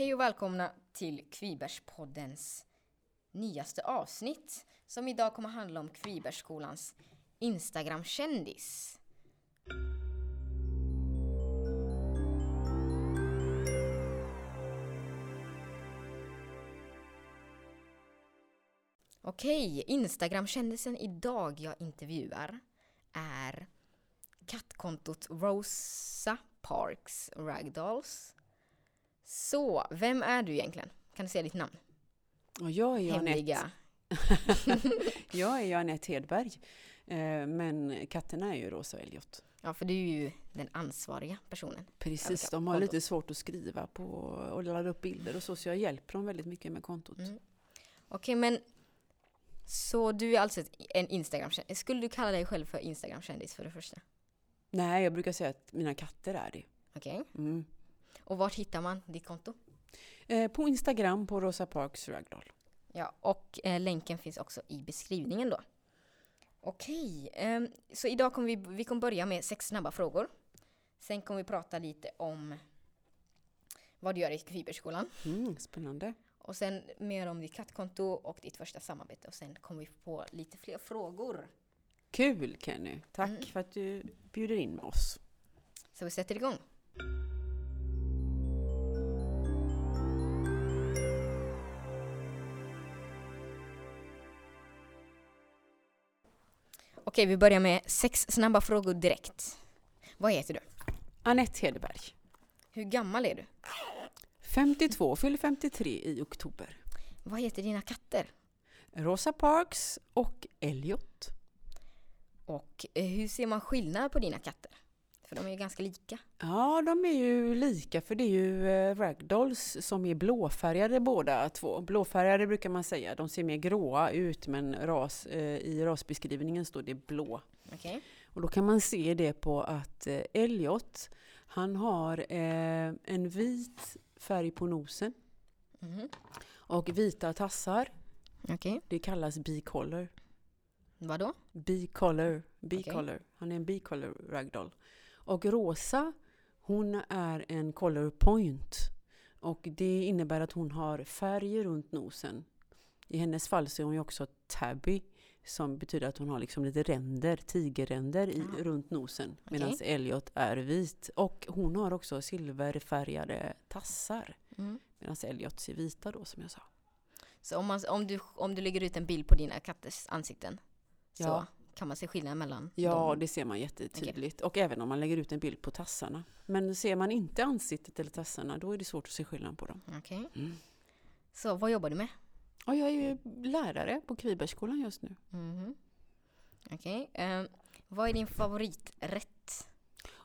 Hej och välkomna till Kvibergspoddens nyaste avsnitt som idag kommer handla om Kvibergsskolans Instagram-kändis. Okej, Instagram-kändisen idag jag intervjuar är kattkontot Rosa Parks Ragdolls. Så, vem är du egentligen? Kan du säga ditt namn? Och jag är Hemliga. Anette. jag är ju Anette Hedberg. Eh, Men katterna är ju Rosa och Elliot. Ja, för du är ju den ansvariga personen. Precis, Elka- de har kontot. lite svårt att skriva på och ladda upp bilder och så, så jag hjälper dem väldigt mycket med kontot. Mm. Okej, men så du är alltså en Instagram-kändis. Skulle du kalla dig själv för Instagram-kändis för det första? Nej, jag brukar säga att mina katter är det. Okej. Mm. Och vart hittar man ditt konto? Eh, På Instagram på Rosa Parks Ragdoll. Ja, och eh, länken finns också i beskrivningen då. Okej, ehm, så idag kommer vi, vi kommer börja med sex snabba frågor. Sen kommer vi prata lite om vad du gör i Kvibergsskolan. Mm, spännande. Och sen mer om ditt kattkonto och ditt första samarbete. Och sen kommer vi på lite fler frågor. Kul Kenny! Tack Mm. för att du bjuder in oss. Så vi sätter igång. Okej, vi börjar med sex snabba frågor direkt. Vad heter du? Anette Hedberg. Hur gammal är du? 52, fyller 53 i oktober. Vad heter dina katter? Rosa Parks och Elliot. Och eh, hur ser man skillnad på dina katter? För de är ju ganska lika. Ja, de är ju lika för det är ju eh, ragdolls som är blåfärgade båda två. Blåfärgade brukar man säga, de ser mer gråa ut men ras, eh, i rasbeskrivningen står det blå. Okej? Och då kan man se det på att eh, Elliot, han har en vit färg på nosen Mhm. och vita tassar. Okej. Det kallas bicolor. Vadå? Bicolor. Bicolor. Han är en bicolor ragdoll. Och Rosa, hon är en color point. Och det innebär att hon har färg runt nosen. I hennes fall så är hon ju också tabby. Som betyder att hon har liksom lite ränder, tigerränder i, Aha. runt nosen. Medan Elliot är vit. Och hon har också silverfärgade tassar. Mm. Medan Elliot ser vita då som jag sa. Så om, man, om, du, om du lägger ut en bild på dina katters ansikten så Ja. Kan man se skillnad mellan Ja, dem? det ser man jättetydligt. Och även om man lägger ut en bild på tassarna. Men ser man inte ansiktet eller tassarna, då är det svårt att se skillnad på dem. Okej. Mm. Så vad jobbar du med? Och jag är ju lärare på Kvibergsskolan just nu. Mhm. Okej. ehm, vad är din favoriträtt?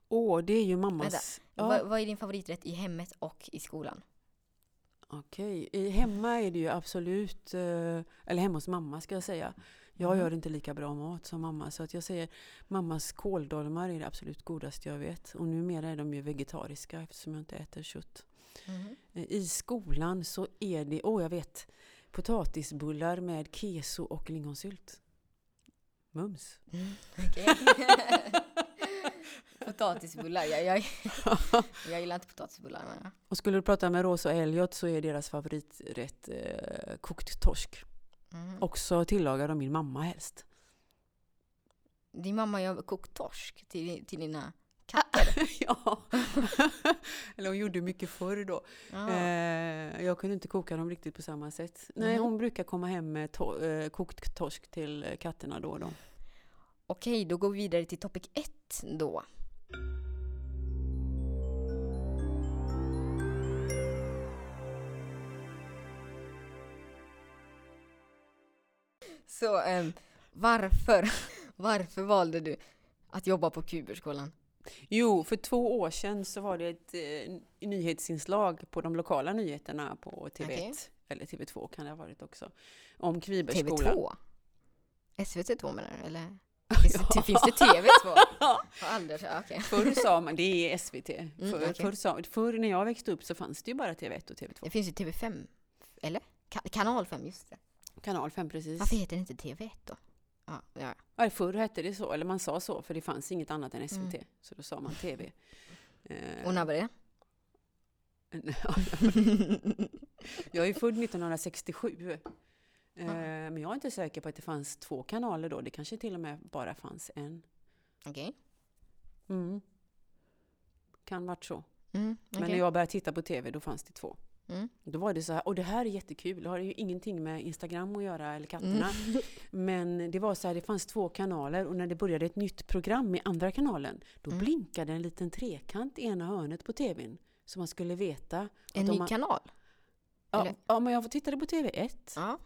Åh, det är ju Vänta, mammas... Ja, Vad, vad är din favoriträtt i hemmet och i skolan? Okej, I hemma är det ju absolut, eh, eller hemma hos mamma ska jag säga. Jag Mhm. gör inte lika bra mat som mamma så att jag säger mammas kåldolmar är det absolut godaste jag vet. Och numera är de ju vegetariska eftersom jag inte äter kött. Mhm. Eh, I skolan så är det, åh jag vet, potatisbullar med keso och lingonsylt. Mums. Mm, okej. Potatisbullar. Jag, jag, jag gillar inte potatisbullar. Men... och skulle du prata med Rosa och Elliot så är deras favoriträtt eh, kokt torsk. Mhm. Också tillagad av min mamma helst. Din mamma gör kokt torsk till, till dina katter? ja, eller hon gjorde mycket förr då. Ja. Eh, jag kunde inte koka dem riktigt på samma sätt. Nej, Mhm. hon brukar komma hem med to- eh, kokt torsk till katterna då och då. Okej, då går vi vidare till topic 1 då. Så ehm, varför, varför valde du att jobba på Kuberskolan? Jo, för två år sedan så var det ett eh, nyhetsinslag på de lokala nyheterna på TV1. Okej. Eller TV2 kan det ha varit också. Om Kvibergsskolan. TV2? SVT2 menar du? Eller finns, det, finns det TV2? Har aldrig, ja, okej. Förr sa man, det är SVT. Förr, okej. förr, sa, förr när jag växte upp så fanns det ju bara TV1 och TV2. Det finns ju TV5, eller? Ka- kanal 5, just det. Kanal 5 precis. Varför heter det inte TV1 då? Ja, ja. Ja, förr hette det så, eller man sa så, för det fanns inget annat än SVT. Mm. Så då sa man TV. Eh, Och när var det? jag är född 1967. Eh, men jag är inte säker på att det fanns två kanaler då. Det kanske till och med bara fanns en. Okej. Mm. Kan varit så. Mm, Men när jag började titta på TV då fanns det två. Mm. Då var det så här, och det här är jättekul, det har ju ingenting med Instagram att göra eller katterna. Mm. Men det var så här, det fanns två kanaler och när det började ett nytt program i andra kanalen, då Mm. blinkade en liten trekant i ena hörnet på TVn. Så man skulle veta. En ny man, kanal? ja, eller? ja, men jag tittade på TV1, Ja.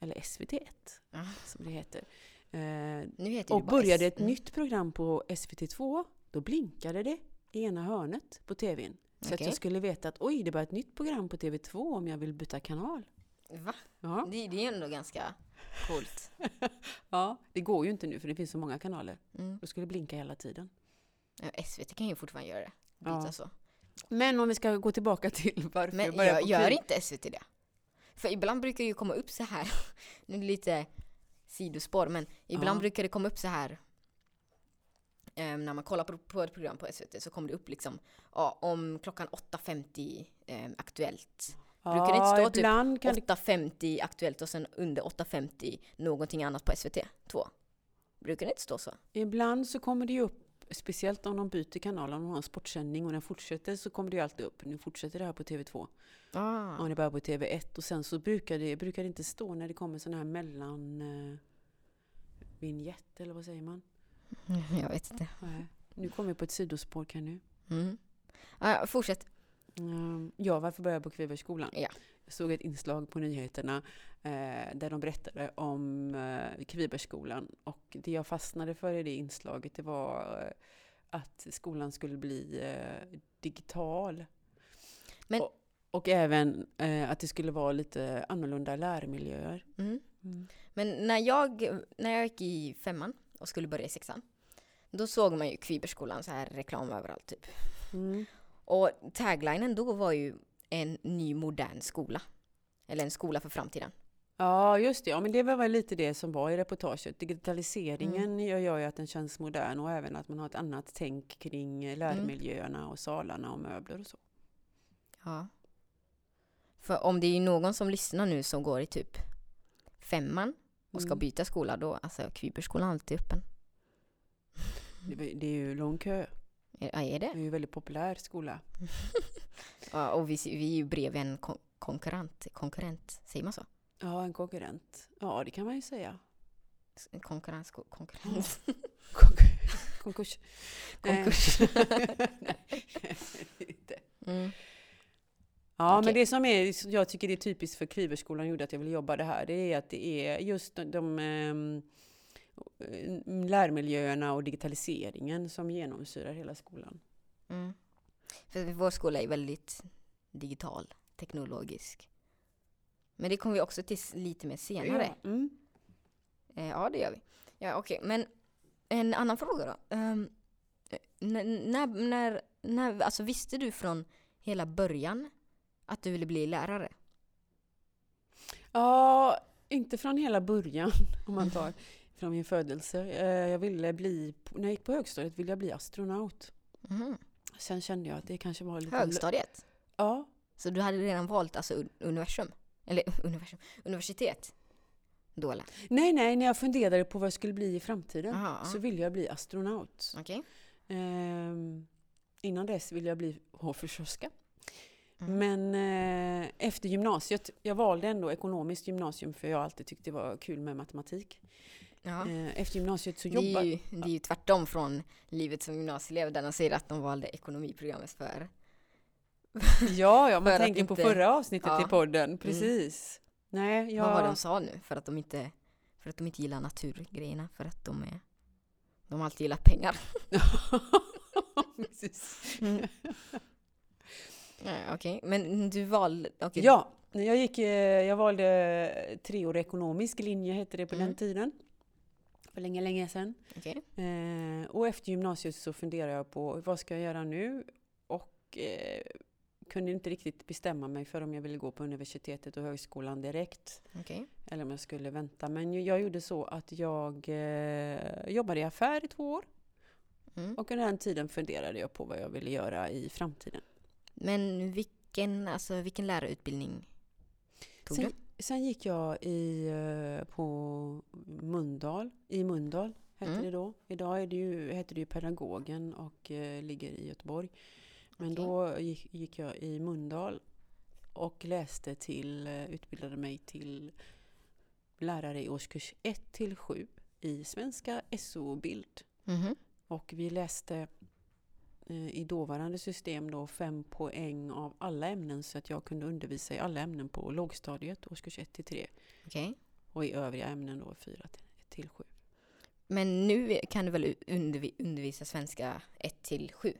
eller SVT1 Ja. som det heter. Eh, och började ett nytt program på SVT2, då blinkade det i ena hörnet på TVn. Så att Okej. jag skulle veta att oj, det börjar ett nytt program på TV2 om jag vill byta kanal. Va? Ja. Det, det är ändå ganska coolt. ja, det går ju inte nu för det finns så många kanaler. Mm. Då skulle det blinka hela tiden. Ja, SVT kan ju fortfarande göra det. Byta Ja. så. Men om vi ska gå tillbaka till varför Men jag började gör, inte SVT det? För ibland brukar det ju komma upp så här. nu är det lite sidospår, men ibland Ja. brukar det komma upp så här. Ehm, när man kollar på, på ett program på SVT så kommer det upp liksom ja, om klockan 8.50 um, aktuellt. brukar det inte stå typ ibland det, 8.50 aktuellt och sen under 8.50 någonting annat på SVT 2. Brukar det inte stå så? Ibland så kommer det ju upp, speciellt om de byter kanal, om de har en sportsändning och den fortsätter så kommer det ju alltid upp. Nu fortsätter det här på TV2. Ah. Om det börjar på TV1 och sen så brukar det, brukar det inte stå när det kommer sån här mellan eh, vignett eller vad säger man? Jag vet inte. Nej. Nu kommer vi på ett sidospår kan nu. Mm. Ah, fortsätt. Mm, ja, varför började jag på Kvibergsskolan? Ja. Jag såg ett inslag på nyheterna eh, där de berättade om eh, Kvibergsskolan och det jag fastnade för i det inslaget det var eh, att skolan skulle bli eh, digital. Men- och, och även eh, att det skulle vara lite annorlunda lärmiljöer. Mm. Mm. Men när jag, när jag gick i femman och skulle börja i sexan, då såg man ju Kvibergsskolan så här reklam överallt typ. Mm. Och taglinen då var ju en ny modern skola. Eller en skola för framtiden. Ja, just det. Ja, men det var väl lite det som var i reportaget. Digitaliseringen gör, gör ju att den känns modern och även att man har ett annat tänk kring lärmiljöerna och salarna och möbler och så. Ja. För om det är någon som lyssnar nu som går i typ femman och ska Mm. byta skola då, alltså Kvibergsskolan är alltid öppen. Det, är ju lång kö. Ja, är Det det? är ju en väldigt populär skola. Ja, och vi, vi är ju bredvid en kon- konkurrent, konkurrent, säger man så? Ja, en konkurrent. Ja, det kan man ju säga. En Konkurrens, ko- konkurrent. Konk- Konkurs. Konkurs. Nej, inte. Mm. Ja, Okej. men det som är, jag tycker det är typiskt för Kvibergsskolan gjorde att jag ville jobba det här, det är att det är just de, de ehm, lärmiljöerna och digitaliseringen som genomsyrar hela skolan. Mm. För vår skola är väldigt digital, teknologisk. Men det kommer vi också till lite mer senare. Ja, mm. Eh, Ja, det gör vi. Ja, okej. Men en annan fråga då. Um, när, när, när, alltså visste du från hela början att du ville bli lärare? ja, inte från hela början om man tar från min födelse. Eh, Jag ville bli, när jag gick på högstadiet ville jag bli astronaut. Mhm. Sen kände jag att det kanske var lite... Högstadiet? Ja, Så du hade redan valt alltså un- universum? Eller universum, universitet? Då eller? Nej, nej, när jag funderade på vad jag skulle bli i framtiden Aha. så ville jag bli astronaut. Okej. Ehm, innan dess ville jag bli hovfrisörska. Mm. Men eh, efter gymnasiet, jag valde ändå ekonomiskt gymnasium för jag alltid tyckt det var kul med matematik. Ja. Eh, efter gymnasiet så Det är, jobbade ju, det är ju tvärtom från livet som gymnasieelev där de säger att de valde ekonomiprogrammet för. Ja, ja man tänker på inte- förra avsnittet Ja. Mm. i podden. Precis. Nej, jag... Vad var det de sa nu? För att de inte, för att de inte gillar naturgrejerna. För att de är, de alltid gillar pengar. Precis. Ja, Okej, men du valde, okej. Ja, jag, gick, eh, jag valde treårig ekonomisk linje, hette det på Mm. den tiden. För länge, länge sedan. okej. Eh, och efter gymnasiet så funderade jag på vad ska jag göra nu? Och eh, kunde inte riktigt bestämma mig för om jag ville gå på universitetet och högskolan direkt. okej. Eller om jag skulle vänta. Men jag gjorde så att jag eh, jobbade i affär i två år. Mm. Och under den tiden funderade jag på vad jag ville göra i framtiden. Men vil, vilken, alltså, vilken lärarutbildning tog Sen, du? sen gick jag i, eh, på Mundal, i Mundal hette Mm. det då. Idag är det ju, heter det ju Pedagogen och eh, ligger i Göteborg. Men Okej. då gick, gick jag i Mundal och läste till, eh, utbildade mig till lärare i årskurs 1 till 7 i svenska, SO och bild. Mhm. Och vi läste i dåvarande system då fem poäng av alla ämnen så att jag kunde undervisa i alla ämnen på lågstadiet, årskurs 1 till 3. Okej. Och i övriga ämnen då 4 till, till 7. Men nu kan du väl undervi- undervisa svenska 1 till 7?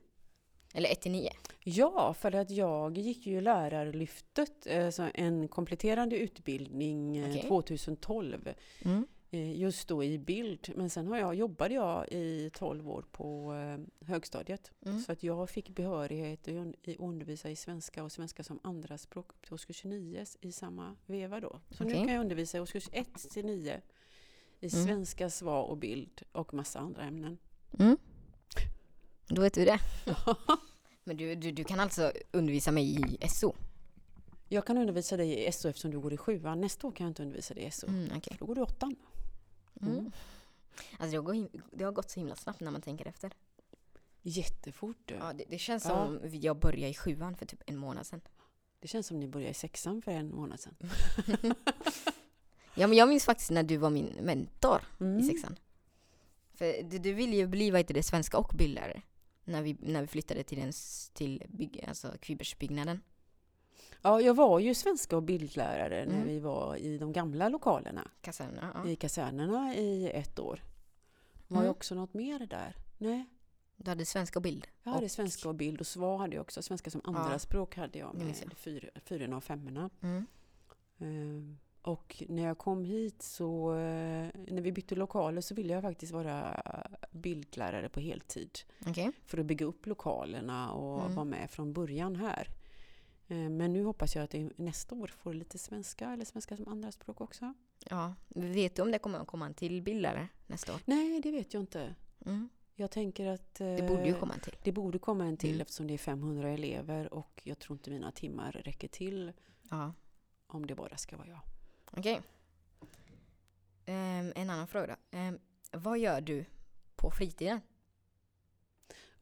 Eller 1 till 9? Ja, för att jag gick ju lärarlyftet, alltså en kompletterande utbildning eh, Okej. 2012. Mm. Just då i bild. Men sen har jag, jobbade jag i 12 år på eh, högstadiet. Mm. Så att jag fick behörighet att undervisa i svenska och svenska som andraspråk upp till årskurs 29 i samma veva då. Så nu Okej. kan jag undervisa i årskurs 1 till 9 i Mm. svenska, svar och bild och massa andra ämnen. Mm. Då vet du det. Men du, du, du kan alltså undervisa mig i SO? Jag kan undervisa dig i SO eftersom du går i sjuan. Nästa år kan jag inte undervisa dig i SO. Mm, okej. Då går du i åttan. Mm. Mm. Alltså det, går, him- det har gått så himla snabbt när man tänker efter. Jättefort du. Ja, det, det känns Ja. som jag började i sjuan för typ en månad sedan. Det känns som ni började i sexan för en månad sedan. Ja, men jag minns faktiskt när du var min mentor Mm. i sexan. För du, du ville ju bli vad heter det, svenska och bildlärare. När vi, när vi flyttade till, den, till bygg, alltså Kvibergsbyggnaden. Ja, jag var ju svenska och bildlärare när Mm. vi var i de gamla lokalerna. Kasernerna. Ja. I kasernerna i ett år. Var Mm. jag också något mer där? Nej, Du hade svenska och bild. jag hade Och- svenska och bild och svar hade jag också. Svenska som Ja. andraspråk hade jag med fyra, fyrorna och femmorna. Mm. Ehm, Och när jag kom hit så, eh, när vi bytte lokaler så ville jag faktiskt vara bildlärare på heltid. Okej. För att bygga upp lokalerna och Mm. vara med från början här. Eh, Men nu hoppas jag att jag nästa år får lite svenska eller svenska som andraspråk också. Ja. Vet du om det kommer att komma en till bildlärare nästa år? Nej, det vet jag inte. Mm. Jag tänker att Det borde ju eh, komma en till. det borde komma en till Mm. eftersom det är 500 elever och jag tror inte mina timmar räcker till Ja. om det bara ska vara jag. Okej. Ehm, en annan fråga. Ehm, vad gör du på fritiden?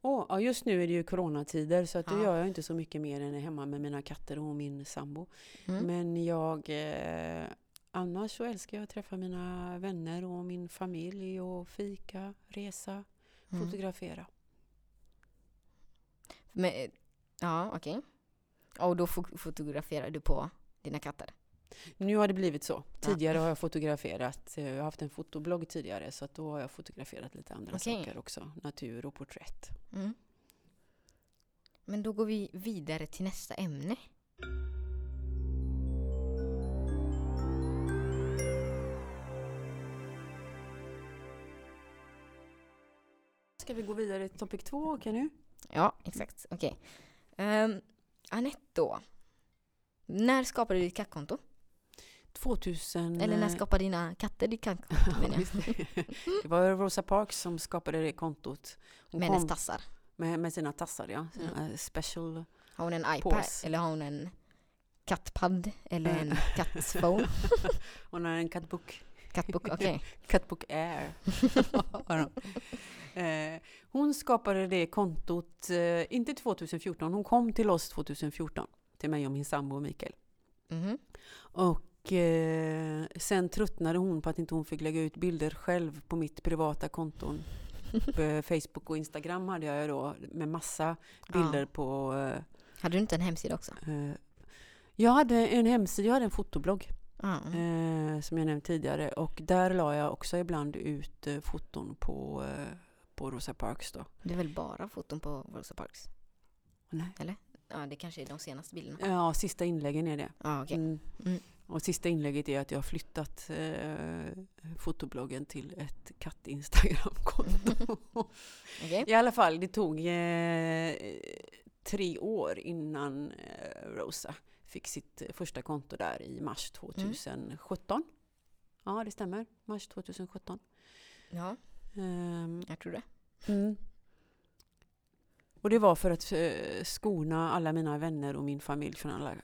Åh, ja, just nu är det ju coronatider så att då Ja. gör jag inte så mycket mer än hemma med mina katter och min sambo. Mm. Men jag, eh, annars så älskar jag att träffa mina vänner och min familj och fika, resa, Mm. fotografera. Men, ja, okej. Och då fo- fotograferar du på dina katter? Nu har det blivit så. Tidigare har jag fotograferat, eh, jag har haft en fotoblogg tidigare så att då har jag fotograferat lite andra Okej. saker också. Natur och porträtt. Mm. Men då går vi vidare till nästa ämne. Ska vi gå vidare till topic två, kan du? Ja, exakt. Okej. Um, Anette då. När skapade du ditt kattkonto? 2000... Eller när eh, skapade dina katter ditt kattkonto? menar jag. det. var Rosa Parks som skapade det kontot. Hon Med hennes tassar. med, med sina tassar, ja. Sina eh, special. Har hon en iPad? Pås. Eller har hon en kattpad? Eller Eh. en kattphone? Hon har en kattbok. Kattbok, okej. Catbook Air. Har hon. Eh, skapade det kontot, eh, inte 2014, hon kom till oss 2014. Till mig och min sambo Mikael. Mhm. Och eh, sen tröttnade hon på att inte hon fick lägga ut bilder själv på mitt privata konton. Facebook och Instagram hade jag då med massa bilder Ja. på... Eh, Hade du inte en hemsida också? eh, jag hade en hemsida, jag hade en fotoblogg. Eh, som jag nämnt tidigare. Och där la jag också ibland ut eh, foton på, eh, på Rosa Parks då. Det är väl bara foton på Rosa Parks? Nej. Ja, det kanske är de senaste bilderna. Ja, sista inläggen är det. Ja, okej. Mm. Mm. Och sista inlägget är att jag har flyttat eh, fotobloggen till ett katt-instagram-konto. Okej. I alla fall, det tog eh, tre år innan eh, Rosa fick sitt första konto där i mars 2017. Ja, det stämmer. Mars 2017. Ja, Ehm, jag tror det. Mm. Och det var för att eh, skona alla mina vänner och min familj från alla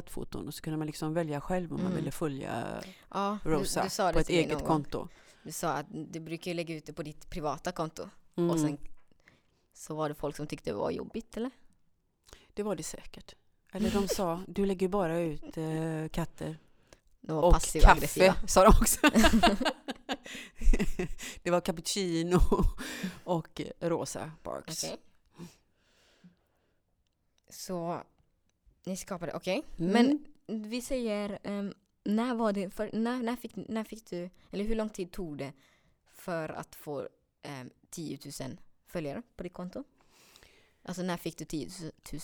kattfoton. Och så kunde man liksom välja själv om man Mm. ville följa Ja, Rosa du, du på ett eget konto. Du sa att du brukar lägga ut det på ditt privata konto. Mm. Och sen så var det folk som tyckte det var jobbigt, eller? Det var det säkert. Eller de sa, du lägger bara ut eh, katter De var och aggressiva. kaffe, sa de också. det var cappuccino och Rosa Parks. Okej. Så ni skapade, okej. Mm. Men vi säger, ehm, när var det, för, när, när, fick, när fick du, eller hur lång tid tog det för att få um, 10 000 följare på ditt konto? Alltså när fick du 10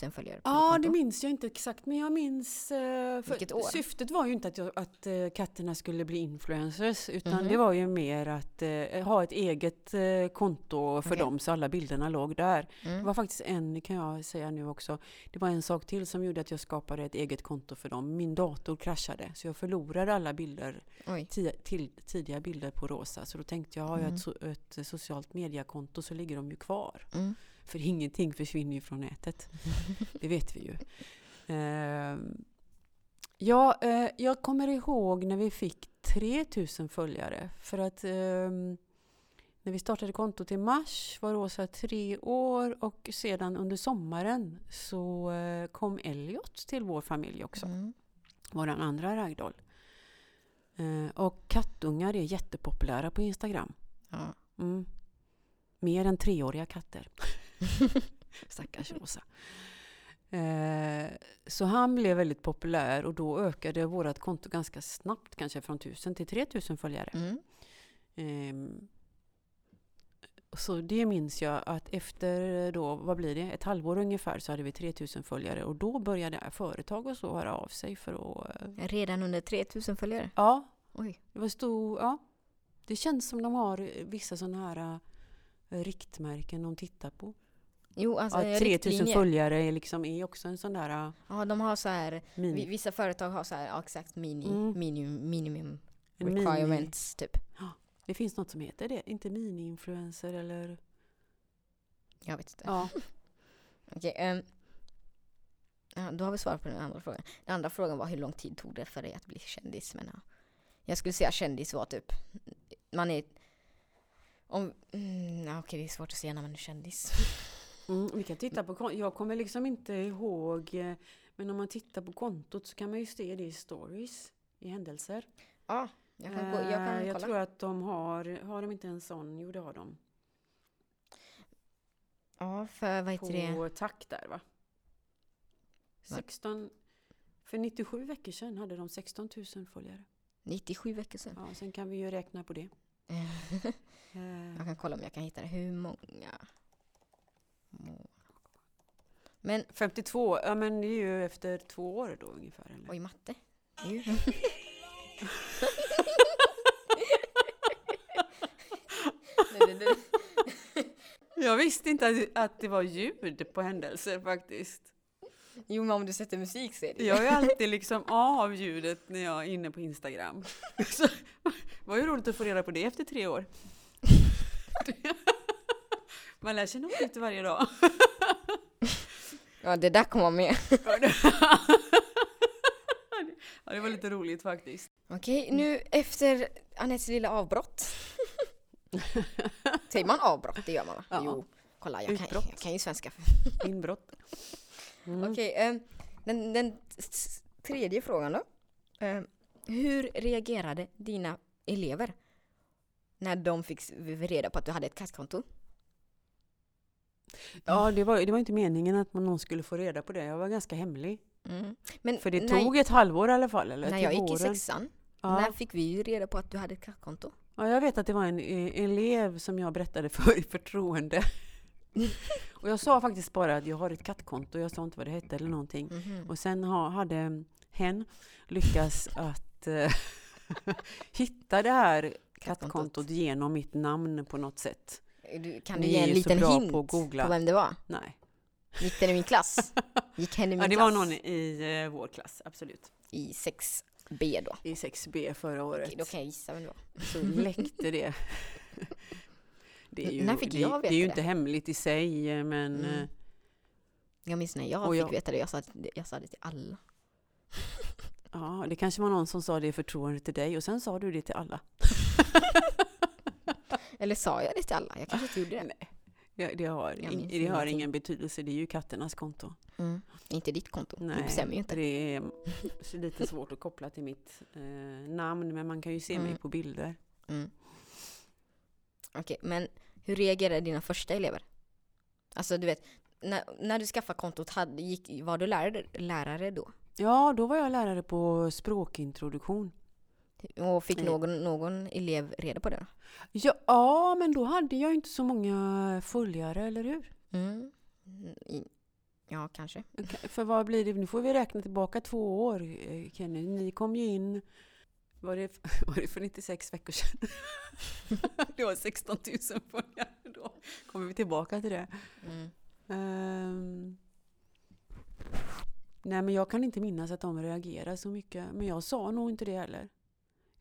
000 följare Ja, det minns jag inte exakt, men jag minns... eh, För Vilket år? Syftet var ju inte att, jag, att eh, katterna skulle bli influencers, utan Mhm. det var ju mer att eh, ha ett eget eh, konto för Okej. dem, så alla bilderna låg där. Det Mm. var faktiskt en, kan jag säga nu också, det var en sak till som gjorde att jag skapade ett eget konto för dem. Min dator kraschade, så jag förlorade alla bilder, till, tidiga bilder på Rosa. Så då tänkte jag, har jag Mm. ett, ett socialt mediekonto så ligger de ju kvar. Mm. För ingenting försvinner ju från nätet. Det vet vi ju. Ehm, ja, eh, jag kommer ihåg när vi fick 3000 följare. För att ehm, när vi startade kontot i mars var Rosa tre år och sedan under sommaren så eh, kom Elliot till vår familj också. Mm. Vår andra ragdoll. Eh, och kattungar är jättepopulära på Instagram. Ja. Mm. Mer än treåriga katter. Stackars Rosa. Eh, så han blev väldigt populär och då ökade vårt konto ganska snabbt, kanske från 1000 till 3000 följare. Mm. Ehm, så det minns jag att efter då, vad blir det, ett halvår ungefär så hade vi 3000 följare och då började företag och så höra av sig för att... eh, Redan under 3 000 följare? Ja, Oj. det var stor, ja. Det känns som de har vissa sådana här eh, riktmärken de tittar på. Jo, alltså Att 3000 riktlinjer. följare är, liksom, är också en sån där eh, Ja, de har så här, mini, vissa företag har så här, ja, exakt mini, Mm. minimum, minimum en mini. requirements typ. Det finns något som heter det, inte mini-influencer eller... Jag vet inte. Ja. Okej, ehm, ja, då har vi svarat på den andra frågan. Den andra frågan var hur lång tid tog det för dig att bli kändis? Men, ja. Jag skulle säga kändis var typ, man är, om, mm, ja, okej det är svårt att säga när man är kändis. Mm, vi kan titta på Jag kommer liksom inte ihåg, eh, men om man tittar på kontot så kan man ju se det i stories, i händelser. Ja, jag kan, gå, jag kan Eh, jag kolla. tror att de har, har de inte en sån? Jo det har de. Ja, för vad heter det? På tack där va? 16, för 97 veckor sedan hade de 16 000 följare. 97 veckor sedan. Ja, sen kan vi ju räkna på det. Eh, jag kan kolla om jag kan hitta det. Hur många? Men, 52, ja men det är ju efter två år då ungefär. Eller? oj matte. Jag visste inte att, det var ljud på händelser faktiskt. Jo, men om du sätter musik så är det. Jag är alltid liksom av ljudet när jag är inne på Instagram. Så, det var ju roligt att få reda på det efter tre år. Man lär sig något nytt varje dag. Ja, det där kommer med. Ja, det var lite roligt faktiskt. Okej, nu efter Anettes lilla avbrott. Säger man avbrott? Det gör man va? Ja. Jo, kolla jag kan, Utbrott. jag kan ju svenska. Inbrott. Mm. Okej, ehm, den, den s- tredje frågan då. Ehm, hur reagerade dina elever när de fick s- reda på att du hade ett kattkonto? Ja, det var, det var inte meningen att någon skulle få reda på det. Jag var ganska hemlig. Mm. Men För det när, tog ett halvår i alla fall. Eller när till jag gick i sexan, Ja. när fick vi ju reda på att du hade ett kattkonto? Ja, jag vet att det var en eh, elev som jag berättade för i förtroende. och jag sa faktiskt bara att jag har ett kattkonto. Jag sa inte vad det hette eller någonting. Mhm. Och sen ha, hade hen lyckats att eh, hitta det här kattkontot genom mitt namn på något sätt. Kan du Ni ge en liten hint på på, vem det var? Nej. Gick den i min klass? Gick hen i min Ja, det klass? var någon i eh, vår klass, absolut. I 6B då? I 6B förra året. Okej, då kan jag gissa vem det var. Så läckte det. det är ju, När fick det, jag det är ju veta inte det? hemligt i sig, eh, men Mm. eh, Jag minns när jag Och fick jag- veta det, jag sa, jag sa det till alla. Ja, det kanske var någon som sa det i förtroende till dig och sen sa du det till alla. Eller sa jag det till alla? Jag kanske inte gjorde det. Nej, ja, det har, minns det har ingen betydelse, det är ju katternas konto. Mm. Inte ditt konto, du Nej, bestämmer ju inte. Det är lite svårt att koppla till mitt eh, namn, men man kan ju se mig Mm. på bilder. Mm. Okej, men hur reagerade dina första elever? Alltså du vet, när, när du skaffade kontot, hade, gick, var du lärare, lärare då? Ja, då var jag lärare på språkintroduktion. Och fick någon, någon elev reda på det? Ja, ja, men då hade jag inte så många följare, eller hur? Mm. Ja, kanske. För vad blir det? Nu får vi räkna tillbaka två år, eh, Kenny. Ni kom ju in, var det, var det för 96 veckor sedan? det var 16 000 följare då. Kommer vi tillbaka till det. Mm. Ehm, nej, men jag kan inte minnas att de reagerade så mycket. Men jag sa nog inte det heller.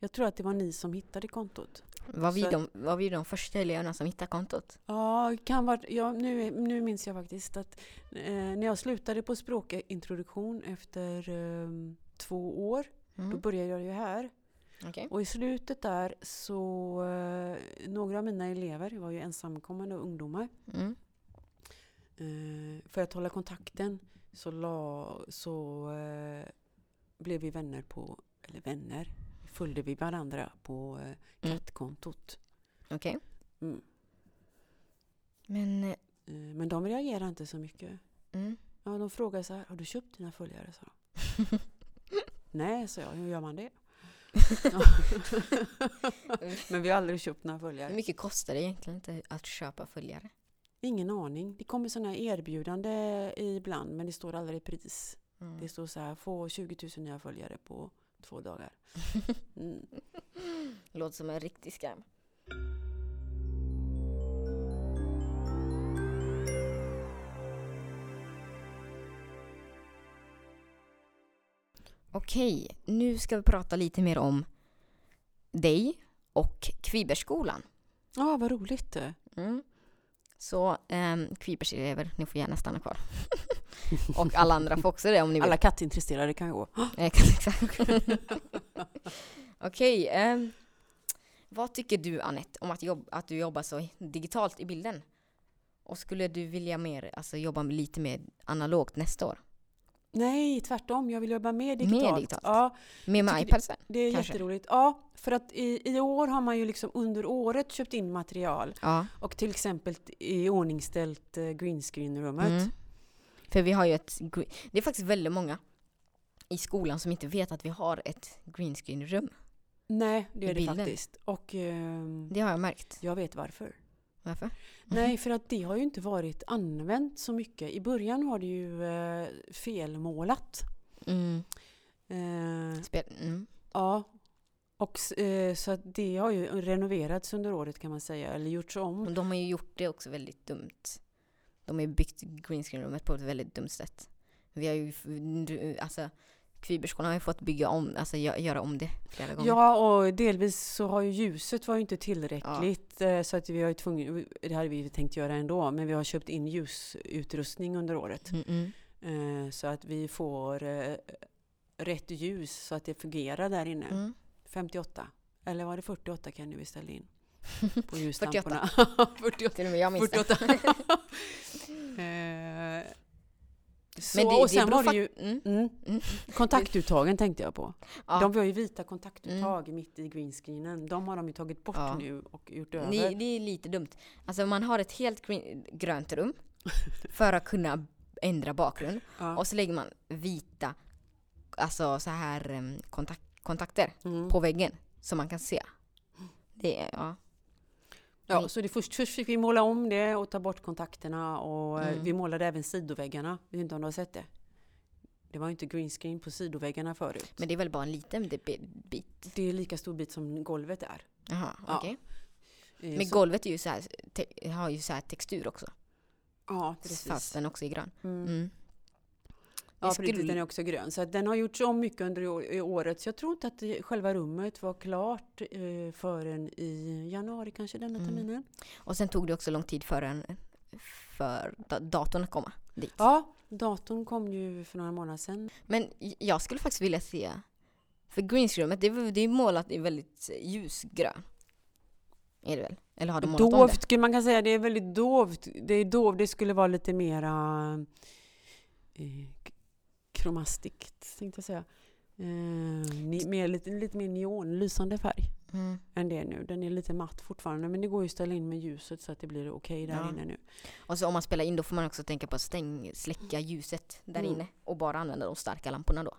Jag tror att det var ni som hittade kontot. Var, vi Så- de, var vi de första eleverna som hittade kontot? Ja, kan vara, ja nu, nu minns jag faktiskt att eh, när jag slutade på språkintroduktion efter ehm, två år, då Mm. började jag ju här. Okej. Och i slutet där så, eh, några av mina elever var ju ensamkommande ungdomar. Mm. Eh, för att hålla kontakten så, la, så eh, blev vi vänner på, eller vänner, följde vi varandra på eh, Mm. kattkontot. Okej. Mm. Men, eh, Eh, men de reagerade inte så mycket. mm. Ja, de frågade så här, har du köpt dina följare? Sa de. Nej, sa jag, hur gör man det? men vi har aldrig köpt några hur följare. mycket kostar det egentligen inte att köpa följare? Ingen aning. Det kommer sådana här erbjudande ibland, men det står aldrig pris. Mm. Det står så här, få 20 000 nya följare på två dagar. Mm. Låter som en riktig scam. Okej, nu ska vi prata lite mer om dig och Kvibergsskolan. Ja, vad roligt. Mm. Så um, Kvibergselever, ni får gärna stanna kvar. och alla andra får också det om ni vill. Alla kattintresserade kan gå. Exakt, exakt. Okej, ehm, vad tycker du Annette om att, jobb, att du jobbar så digitalt i bilden? Och skulle du vilja mer, alltså jobba lite mer analogt nästa år? Nej, tvärtom. Jag vill jobba mer digitalt. digitalt? Ja, Mer med tycker det- iPadsen? det är Kanske. jätteroligt. Ja, för att i, i år har man ju liksom under året köpt in material Ja. och till exempel i ordningställt eh, greenscreen-rummet. Mm. För vi har ju ett, det är faktiskt väldigt många i skolan som inte vet att vi har ett greenscreen-rum. Nej, det är det faktiskt. Och ehm, Det har jag märkt. jag vet varför. Varför? Nej, för att det har ju inte varit använt så mycket. I början var det ju eh, felmålat. Mm. Eh, Spel, mm. ja. Och, eh, så att det har ju renoverats under året kan man säga, eller gjorts om. Och de har ju gjort det också väldigt dumt. De har ju byggt greenscreen-rummet på ett väldigt dumt sätt. Vi har ju, alltså Kvibergsskolan har ju fått bygga om, alltså gö- göra om det flera gånger. Ja, och delvis så har ju ljuset var ju inte tillräckligt. eh, Så att vi har ju tvungen, det hade vi ju tänkt göra ändå, men vi har köpt in ljusutrustning under året. Mm -mm. Eh, Så att vi får eh, rätt ljus så att det fungerar där inne. Mm. 58. Eller var det 48 kan vi ställa in? På ljuslamporna. 48. Till och med jag minns det. 48. Eh, Så, Men det, och det sen beror var det ju mm. mm, Mm. kontaktuttagen tänkte jag på. Ja. De var ju vita kontaktuttag mitt i greenscreenen. De har de ju tagit bort Ja. nu och gjort över. Ni, det är lite dumt. Alltså man har ett helt green, grönt rum för att kunna ändra bakgrund. ja. Och så lägger man vita, alltså så här kontakt, kontakter Mm. på väggen så man kan se. Det ja. Ja, så det först, först fick vi måla om det och ta bort kontakterna och eh, Mm. vi målade även sidoväggarna. Jag vet inte om du har sett det? Det var ju inte greenscreen på sidoväggarna förut. Men det är väl bara en liten bi- bit? det är lika stor bit som golvet är. Jaha, Ja. okej. Eh, Men så- golvet är ju så här, har ju så här textur också. Ja, precis. Fast den också är grön. Mm. Mm. Ja, precis. Den är också grön. Så den har gjorts om mycket under året. Så jag tror inte att själva rummet var klart eh, förrän i januari kanske denna Mm. terminen. Och sen tog det också lång tid för, en, för da- datorn att komma. dit. Ja, datorn kom ju för några månader sedan. Men jag skulle faktiskt vilja se, för greenscreenrummet det, är- det är målat i väldigt ljusgrön. Är det väl? Eller har de målat om det? Dovt, man kan säga. Det är väldigt dovt. Det är dovt. Det skulle vara lite mera eh, kromastiskt, tänkte jag säga. Eh, mer, lite, lite mer neonlysande färg Mm. än det nu. Den är lite matt fortfarande, men det går ju att ställa in med ljuset så att det blir okej där Ja. inne nu. Och så om man spelar in då får man också tänka på att stäng, släcka ljuset där Mm. inne och bara använda de starka lamporna då.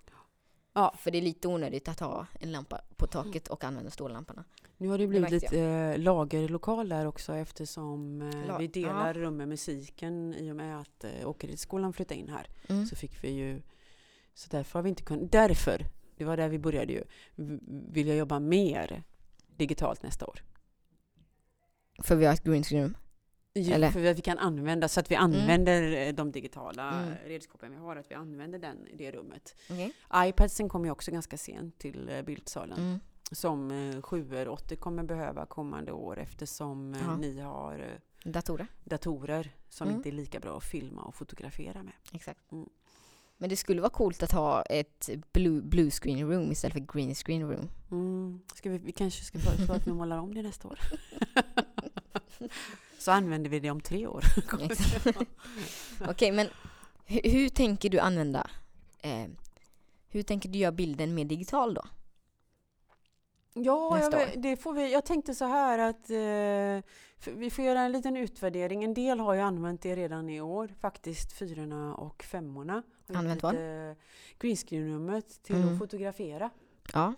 Ja. För det är lite onödigt att ha en lampa på taket och använda stålamporna. Nu har det blivit märkte lite eh, lagerlokal där också eftersom eh, La- vi delar rum med musiken i och med att eh, Åkeredsskolan flyttade in här. Mm. så fick vi ju så därför har vi inte kunnat, därför, det var där vi började ju, vill jag jobba mer digitalt nästa år. För vi har ett greenscreenrum. Ju- Eller? För att vi kan använda, så att vi använder eh, de digitala Mm. redskapen vi har, att vi använder den i det rummet. Okej. iPadsen kommer ju också ganska sent till eh, bildsalen, Mm. som eh, 7 80 kommer behöva kommande år eftersom Ja. ni har Datorer. datorer som Mm. inte är lika bra att filma och fotografera med. Exakt. Men det skulle vara coolt att ha ett blue, blue screen room istället för green screen room. Mm. Ska vi, vi kanske ska föreslå att vi målar om det nästa år. Så använder vi det om tre år. Okej, men hur, hur tänker du använda eh, hur tänker du göra bilden mer digital då? Ja, jag, det får vi. Jag tänkte så här att eh, vi får göra en liten utvärdering. En del har ju använt det redan i år, faktiskt fyrorna och femmorna. Använt eh, Greenscreen-rummet till Mm. att fotografera Ja.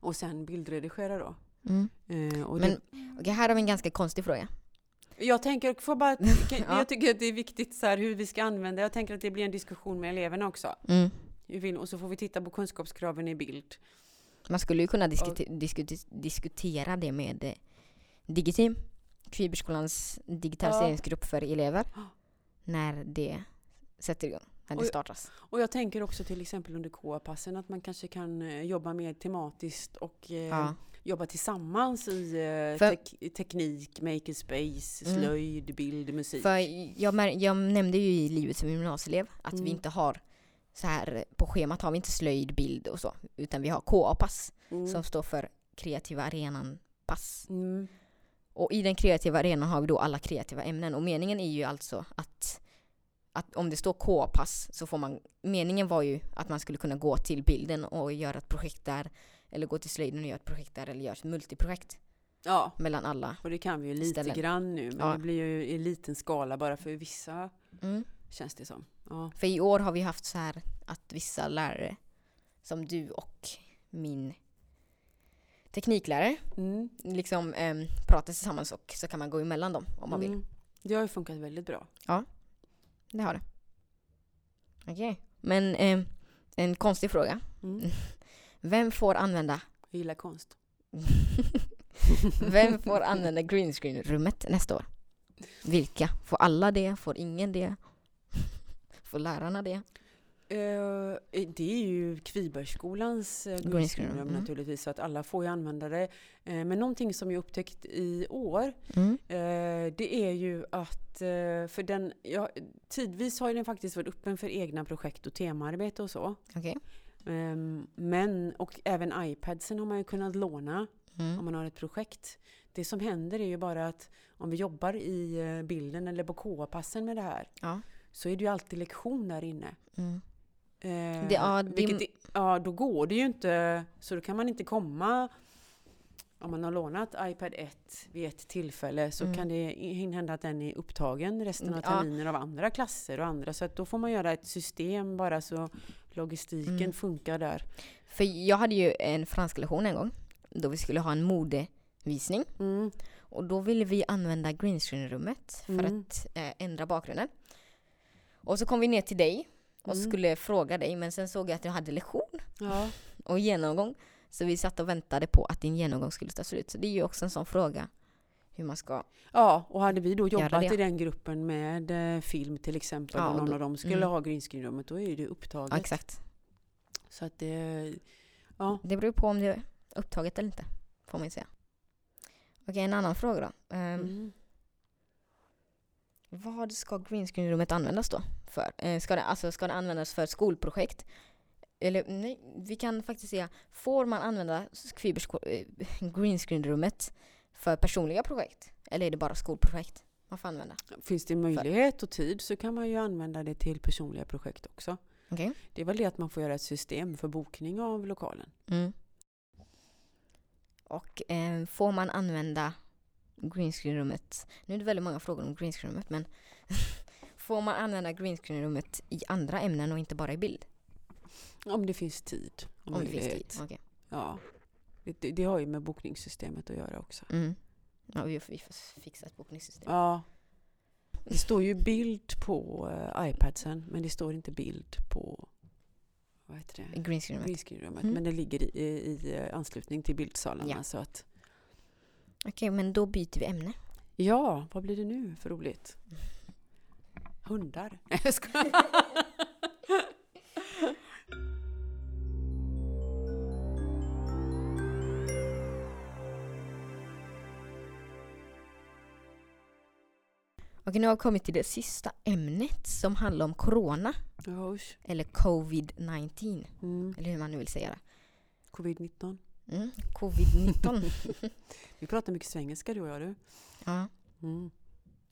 och sen bildredigera då. Mm. Eh, och Men det, okej, här har vi en ganska konstig fråga. jag tänker, får bara, Ja. jag tycker att det är viktigt så här, hur vi ska använda. Jag tänker att det blir en diskussion med eleverna också. Mm. Och så får vi titta på kunskapskraven i bild. Man skulle ju kunna diskute- diskute- diskutera det med eh, Digiteam, Kviberskolans digitaliseringsgrupp för elever, Ja. när det sätter igång, när det Oj. startas. Och jag tänker också till exempel under KA-passen att man kanske kan eh, jobba mer tematiskt och eh, Ja. jobba tillsammans i eh, För- tek- teknik, makerspace, Mm. slöjd, bild, musik. För jag, jag nämnde ju i livet som gymnasieelev att vi Mm. inte har så här på schemat har vi inte slöjd, bild och så, utan vi har KA-pass Mm. som står för kreativa arenan-pass. Mm. Och i den kreativa arenan har vi då alla kreativa ämnen och meningen är ju alltså att, att om det står K-pass så får man, meningen var ju att man skulle kunna gå till bilden och göra ett projekt där eller gå till slöjden och göra ett projekt där eller göra ett multiprojekt Ja, mellan alla. och det kan vi ju lite Ställen. grann nu men Ja. det blir ju i liten skala bara för vissa Mm. känns det som. Ja. För i år har vi haft så här att vissa lärare som du och min tekniklärare Mm. liksom um, pratar tillsammans och så kan man gå emellan dem om man vill. Mm. Det har ju funkat väldigt bra. Det har det. Okej, men ehm, en konstig fråga. Mm. Vem får använda Jag gillar konst. Vem får använda greenscreen-rummet nästa år? Vilka? Får alla det? Får ingen det? Får lärarna det? Eh, det är ju Kvibergsskolans Greenscreen, greenscreenrum mm. naturligtvis, så att alla får ju använda det. Eh, men någonting som jag upptäckt i år, Mm. eh, det är ju att eh, för den, ja, tidvis har den faktiskt varit öppen för egna projekt och temaarbete och så. Okej. Ehm, men, och även iPadsen har man ju kunnat låna om Mm. man har ett projekt. Det som händer är ju bara att om vi jobbar i eh, bilden eller på KA-passen med det här, Ja. så är det ju alltid lektion där inne. Mm. Eh, Det- ja, det- vilket, ja, då går det ju inte, så då kan man inte komma om man har lånat iPad 1 vid ett tillfälle så Mm. kan det hända att den är upptagen resten av Ja. terminen av andra klasser och andra. Så då får man göra ett system bara så logistiken Mm. funkar där. För jag hade ju en franska lektion en gång då vi skulle ha en modevisning Mm. och då ville vi använda greenscreen-rummet för Mm. att eh, ändra bakgrunden. Och så kom vi ner till dig och Mm. skulle fråga dig men sen såg jag att jag hade lektion Ja. och genomgång. Så vi satt och väntade på att din genomgång skulle ta slut. Så det är ju också en sån fråga hur man ska... ja, och hade vi då jobbat i den gruppen med eh, film till exempel Ja, och någon då- av dem skulle mm. ha greenscreenrummet då är det upptaget. Ja, exakt. Så att det, ja. Det beror på om det är upptaget eller inte. Får man ju säga. Okej, en annan fråga då. Ehm, Mm. Vad ska greenscreen-rummet användas då för? Eh, ska, det, alltså, ska det användas för skolprojekt? Eller nej, vi kan faktiskt säga, får man använda eh, greenscreen-rummet för personliga projekt? Eller är det bara skolprojekt man får använda? Finns det möjlighet och tid så kan man ju använda det till personliga projekt också. Okej. Det är väl det att man får göra ett system för bokning av lokalen. Mm. Och eh, får man använda greenscreen-rummet, nu är det väldigt många frågor om greenscreen-rummet, men får man använda greenscreen-rummet i andra ämnen och inte bara i bild? Om det finns tid och Om det finns tid. Okej. Ja. Det, det, har ju med bokningssystemet att göra också. Mm. Ja, vi får, vi får fixa ett bokningssystem. Ja. Det står ju bild på uh, iPadsen men det står inte bild på vad heter det? Greenscreen-rummet. Mm. Men det ligger i, i, i eh, anslutning till bildsalarna. Ja. Så att, Okej, men då byter vi ämne. ja, vad blir det nu för roligt? Hundar? Nej, jag skojar. Okej, nu har vi kommit till det sista ämnet som handlar om corona. Usch. Eller covid-19. Mm. Eller hur man nu vill säga det. Covid-19. Mm. Covid-19. Vi pratar mycket svengelska du och jag du. ja, Mm.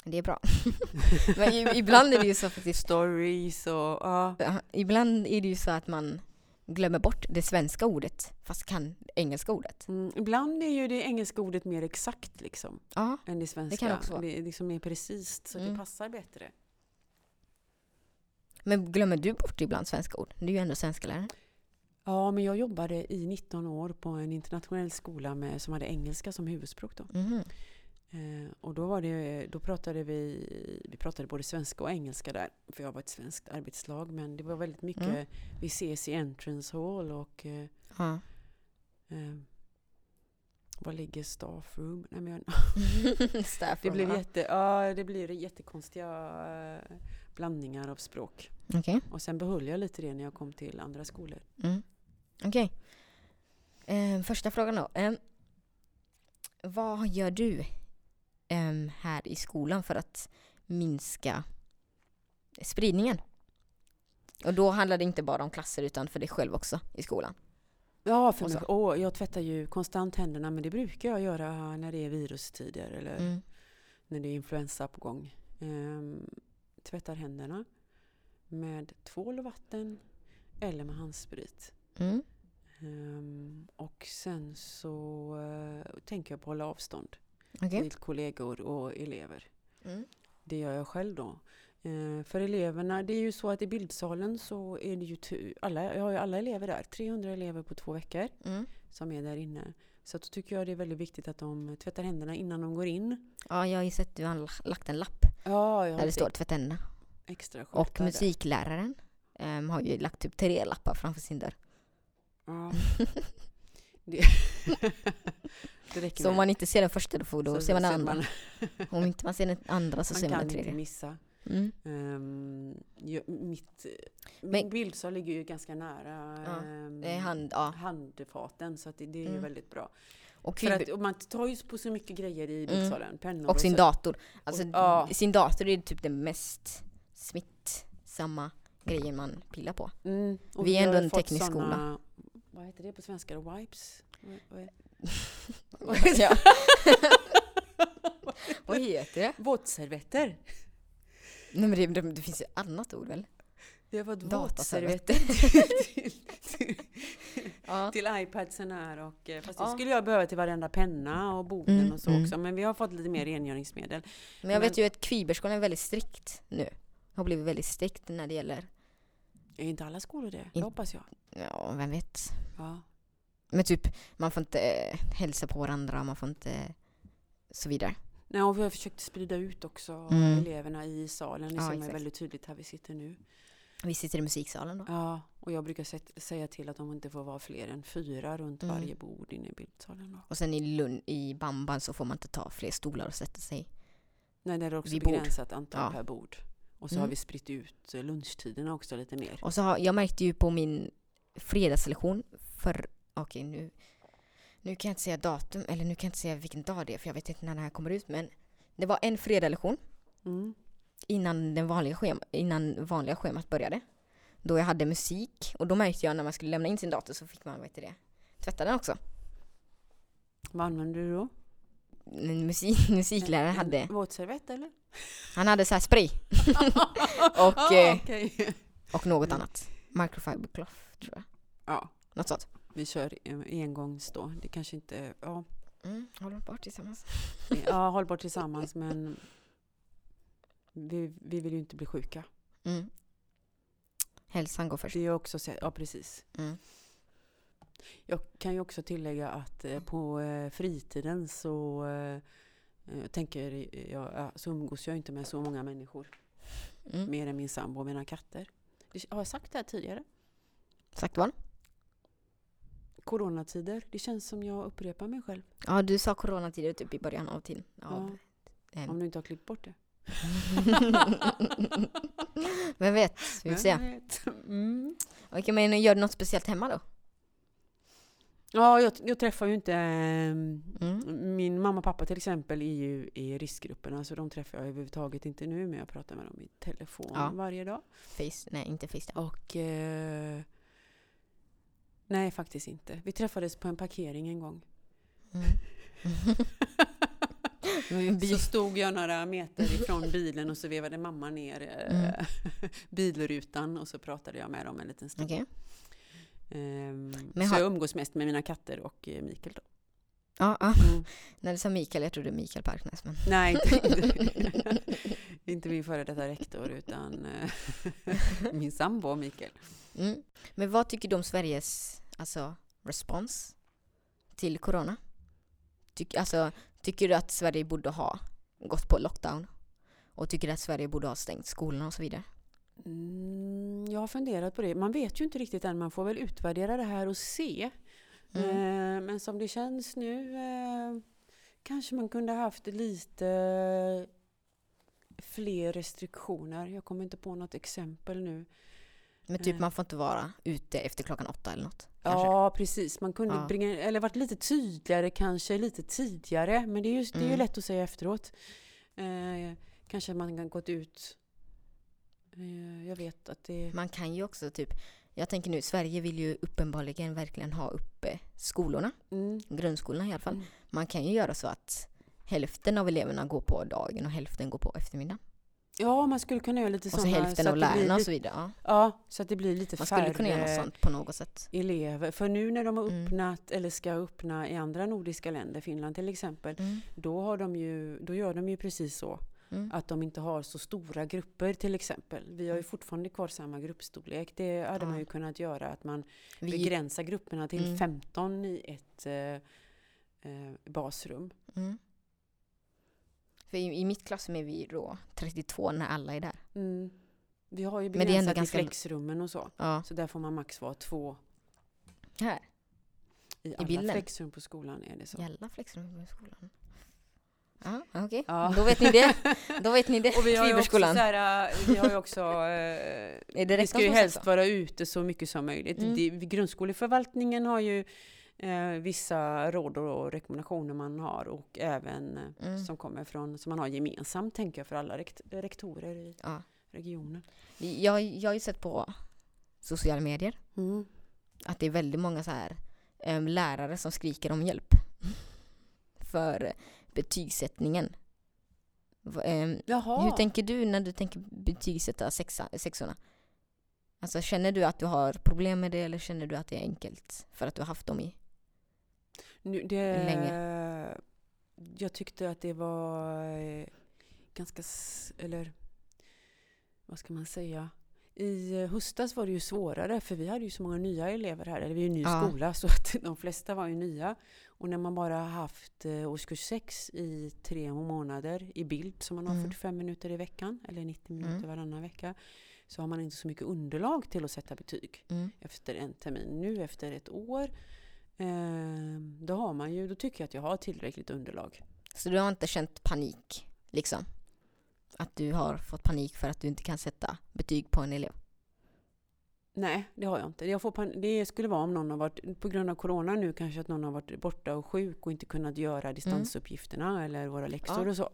det är bra. men ibland är det ju så faktiskt. Stories och ja. Ibland är det ju så att man glömmer bort det svenska ordet fast kan det engelska ordet. Mm. Ibland är ju det engelska ordet mer exakt liksom Ja, än det svenska. kan också vara. Det är liksom mer precis så Mm. det passar bättre. men glömmer du bort ibland svenska ord? Du är ju ändå svenskalärare. Ja, men jag jobbade i 19 år på en internationell skola med, som hade engelska som huvudspråk. Då. Eh, och då, var det, då pratade vi, vi pratade både svenska och engelska där. För jag var ett svenskt arbetslag. Men det var väldigt mycket, Mm. vi ses i entrance hall och eh, eh, var ligger staff room? Nej, men jag, Staff det, ja. jätte, ja, det blir jättekonstiga eh, blandningar av språk. Okej. Och sen behöll jag lite det när jag kom till andra skolor. Mm. Okej. Eh, första frågan då. Eh, vad gör du em, här i skolan för att minska spridningen? Och då handlar det inte bara om klasser utan för dig själv också i skolan. Ja, för mig, åh, jag tvättar ju konstant händerna men det brukar jag göra när det är virustider eller Mm. när det är influensa på gång. Ehm, tvättar händerna med tvål och vatten eller med handsprit. Mm. Ehm, och sen så eh, tänker jag på att hålla avstånd Okej. till kollegor och elever. Mm. Det gör jag själv då. Eh, för eleverna, det är ju så att i bildsalen så är det ju alla, jag har ju alla elever där, 300 elever på två veckor Mm. som är där inne. Så då tycker jag det är väldigt viktigt att de tvättar händerna innan de går in. Ja, jag har ju sett att du har la- lagt en lapp Ja, jag där det står tvätta händerna. extra Och musikläraren em, har ju lagt typ tre lappar framför sin dörr. Ja. det, Så om man inte ser den första då, får, då ser man den andra. Om inte man ser den andra så man ser man kan den inte tredje. missa. Mm. Um, jag, mitt, Men- min bildsal ligger ju ganska nära Ja, ehm, är hand, ja. handfaten så att det, det är ju Mm. väldigt bra. Och, För att, och man tar ju på så mycket grejer i Mm. bildsalen. Pennor och sin så. dator. Alltså ja. sin dator är typ den mest smittsamma grejen man pillar på. Mm. Och Vi är ändå en teknisk skola. Vad heter det på svenska? Wipes? Vad- vad är- ja. Vad heter det? Våtservetter. Nej men det, det, det finns ju annat ord väl? Har fått Dataservetter. till, till, Ja. till iPadsen här. Och, eh, fast det Ja. skulle jag behöva till varenda penna och boken Mm, och så mm. också. Men vi har fått lite mer rengöringsmedel. Men jag Men- vet ju att Kviberskolan är väldigt strikt nu. Har blivit väldigt strikt när det gäller, Är inte alla skolor det? In- Det hoppas jag. ja vem vet. Ja. Men typ, man får inte eh, hälsa på varandra, man får inte så vidare. Nej, och vi har försökt sprida ut också Mm. eleverna i salen. Det Ja, ser man väldigt tydligt här vi sitter nu. Vi sitter i musiksalen då. Ja, och jag brukar sä- säga till att de inte får vara fler än fyra runt Mm. varje bord inne i bildsalen. Då. Och sen i Lund, i Bamban så får man inte ta fler stolar och sätta sig. Nej, där är det också Vid bord. begränsat antal Ja. per bord. Och så Mm. har vi spritt ut lunchtiderna också lite mer. Och så har, jag märkte ju på min fredagslektion för, okej nu, nu kan jag inte säga datum, eller nu kan jag inte säga vilken dag det är för jag vet inte när det här kommer ut men det var en fredagslektion Mm. innan, den vanliga schema, innan vanliga schemat började. Då jag hade musik och då märkte jag när man skulle lämna in sin dator så fick man, vad heter det, tvätta den också. Vad använder du då? Musik, musikläraren En hade, Våtservett eller? han hade så här spray och, ah, eh, okej. och något annat. Microfiber cloth tror jag. Ja, Något sånt. vi kör eh, engångs då. Det kanske inte... Ja, Mm, håller bort tillsammans. ja hållbart tillsammans men vi, vi vill ju inte bli sjuka. Mm. Hälsan går först. Det är också så, ja precis. Mm. Jag kan ju också tillägga att eh, på eh, fritiden så eh, tänker jag, ja, så umgås jag inte med så många människor. Mm. Mer än min sambo och mina katter. Har jag sagt det här tidigare? Sagt vad? Coronatider, det känns som jag upprepar mig själv. Ja, du sa coronatider typ i början av tiden. Av, ehm. Om du inte har klippt bort det. Vem vet, vi får se. Mm. Okej, men gör du något speciellt hemma då? Ja, jag, jag träffar ju inte... ehm, Mm. Min mamma och pappa till exempel är ju i riskgrupperna så de träffar jag överhuvudtaget inte nu men jag pratar med dem i telefon Ja. varje dag. Face, nej inte Facetime. Och... Eh, nej, faktiskt inte. Vi träffades på en parkering en gång. Mm. Så stod jag några meter ifrån bilen och så vevade mamma ner eh, Mm. bilrutan och så pratade jag med dem en liten stund. Okej. Ehm, Men så har- jag umgås mest med mina katter och eh, Mikael då. Ja, ja. Mm. När du sa Mikael, jag trodde Mikael Parknäs. Men... Nej, inte, inte min före detta rektor utan eh, min sambo Mikael. Mm. Men vad tycker du om Sveriges alltså, respons till corona? Tyck, alltså, tycker du att Sverige borde ha gått på lockdown? Och tycker du att Sverige borde ha stängt skolorna och så vidare? Mm, jag har funderat på det. Man vet ju inte riktigt än. Man får väl utvärdera det här och se. Mm. Eh, men som det känns nu eh, kanske man kunde haft lite fler restriktioner. Jag kommer inte på något exempel nu. Men typ Eh. man får inte vara ute efter klockan åtta eller något? Kanske? Ja, precis. Man kunde Ja. bringa, eller varit lite tydligare kanske, lite tidigare. Men det är ju, det är ju Mm. lätt att säga efteråt. Eh, kanske man kan gått ut. Eh, jag vet att det... Man kan ju också typ, jag tänker nu, Sverige vill ju uppenbarligen verkligen ha uppe skolorna, Mm, grundskolorna i alla fall. mm. Man kan ju göra så att hälften av eleverna går på dagen och hälften går på eftermiddagen. Ja, man skulle kunna göra lite Och så sådana... hälften så av lärarna och så vidare. Ja. Ja, så att det blir lite Man färre skulle kunna göra något sånt på något sätt. elever. För nu när de har Mm. öppnat, eller ska öppna i andra nordiska länder, Finland till exempel, Mm. då, har de ju, då gör de ju precis så. Mm. Att de inte har så stora grupper till exempel. Vi har ju fortfarande kvar samma gruppstorlek. Det hade Ja. man ju kunnat göra, att man Vi, begränsar grupperna till Mm. 15 i ett eh, eh, basrum. mm. För i, i mitt klassrum är vi då 32 när alla är där. Mm. Vi har ju det är ändå begränsat i ganska- flexrummen och så. Ja. Så där får man max vara två Här. i alla bilden? flexrum på skolan. är det så. Jävla flexrum i skolan. Ja, okej. Ja. Då vet ni det. Då vet ni det. Och vi har ju också, så här, äh, vi har också, eh, vi ska ju helst så? vara ute så mycket som möjligt. Mm. Det, grundskoleförvaltningen har ju eh, vissa råd och rekommendationer man har och även eh, Mm. som kommer från, som man har gemensamt tänker jag för alla rekt, rektorer i Ja. regionen. Jag, jag har ju sett på sociala medier Mm. att det är väldigt många så här em, lärare som skriker om hjälp för betygssättningen. Em, Jaha. Hur tänker du när du tänker betygsätta sexa, sexorna? Alltså känner du att du har problem med det eller känner du att det är enkelt för att du har haft dem i? Nu, det, länge. Jag tyckte att det var eh, ganska, eller vad ska man säga? I höstas var det ju svårare för vi hade ju så många nya elever här, eller vi är ju ny Ja. skola så att de flesta var ju nya. Och när man bara haft eh, årskurs 6 i tre månader i bild som man har Mm. 45 minuter i veckan eller 90 minuter Mm. varannan vecka så har man inte så mycket underlag till att sätta betyg Mm. efter en termin. Nu efter ett år, eh, då har man ju, då tycker jag att jag har tillräckligt underlag. Så du har inte känt panik liksom? Att du har fått panik för att du inte kan sätta betyg på en elev? Nej, det har jag inte. Jag får det skulle vara om någon har varit, på grund av corona nu kanske att någon har varit borta och sjuk och inte kunnat göra distansuppgifterna eller våra läxor Ja. och så.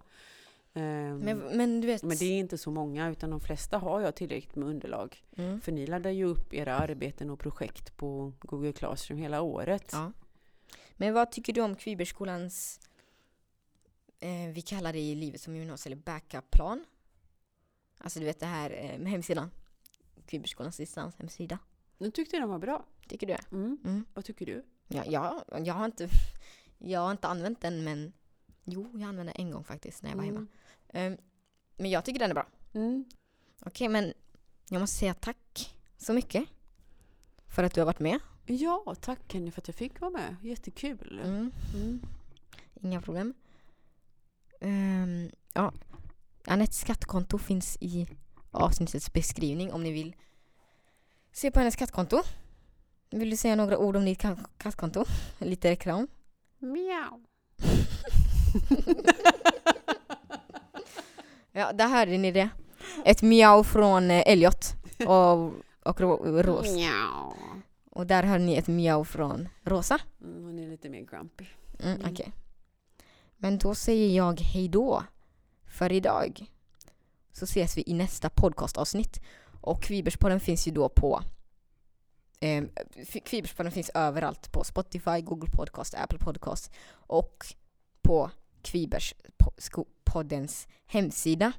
Ehm, Men, men du vet... men det är inte så många, utan de flesta har jag tillräckligt med underlag. Mm. För ni laddar ju upp era arbeten och projekt på Google Classroom hela året. Ja. Men vad tycker du om Kvibergskolans, eh, vi kallar det i livet som gymnasium, eller backup-plan? Alltså du vet det här eh, med hemsidan. Kvibergskolans distanshemsida. Nu tyckte den var bra. Tycker du det? Mm. Mm. Vad tycker du? Ja, ja, jag, har inte, jag har inte använt den men jo, jag använde den en gång faktiskt när jag var hemma. Mm. Eh, men jag tycker den är bra. Mm. Okej, men jag måste säga tack så mycket för att du har varit med. Ja, tack Kenny för att jag fick vara med. Jättekul. Mm. Mm. Inga problem. Ehm, ja. Anettes skattkonto finns i avsnittets beskrivning om ni vill se på hennes skattkonto. Vill du säga några ord om ditt ka- kattkonto? Lite reklam? Miau. Ja, där hörde ni det. Ett miau från eh, Elliot och, och Ro- Ros. Miau. Och där hörde ni ett miau från Rosa. Mm, hon är lite mer grumpy. Mm, Mm. Okej. Men då säger jag hej då för idag. Så ses vi i nästa podcastavsnitt. Och Kviberspodden finns ju då på eh, Kviberspodden finns överallt på Spotify, Google Podcast, Apple Podcast och på Kviberspoddens hemsida.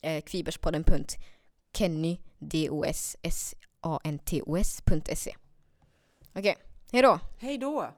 Eh, kviberspodden.kennydossantos.se Okej, hej då! Hej då!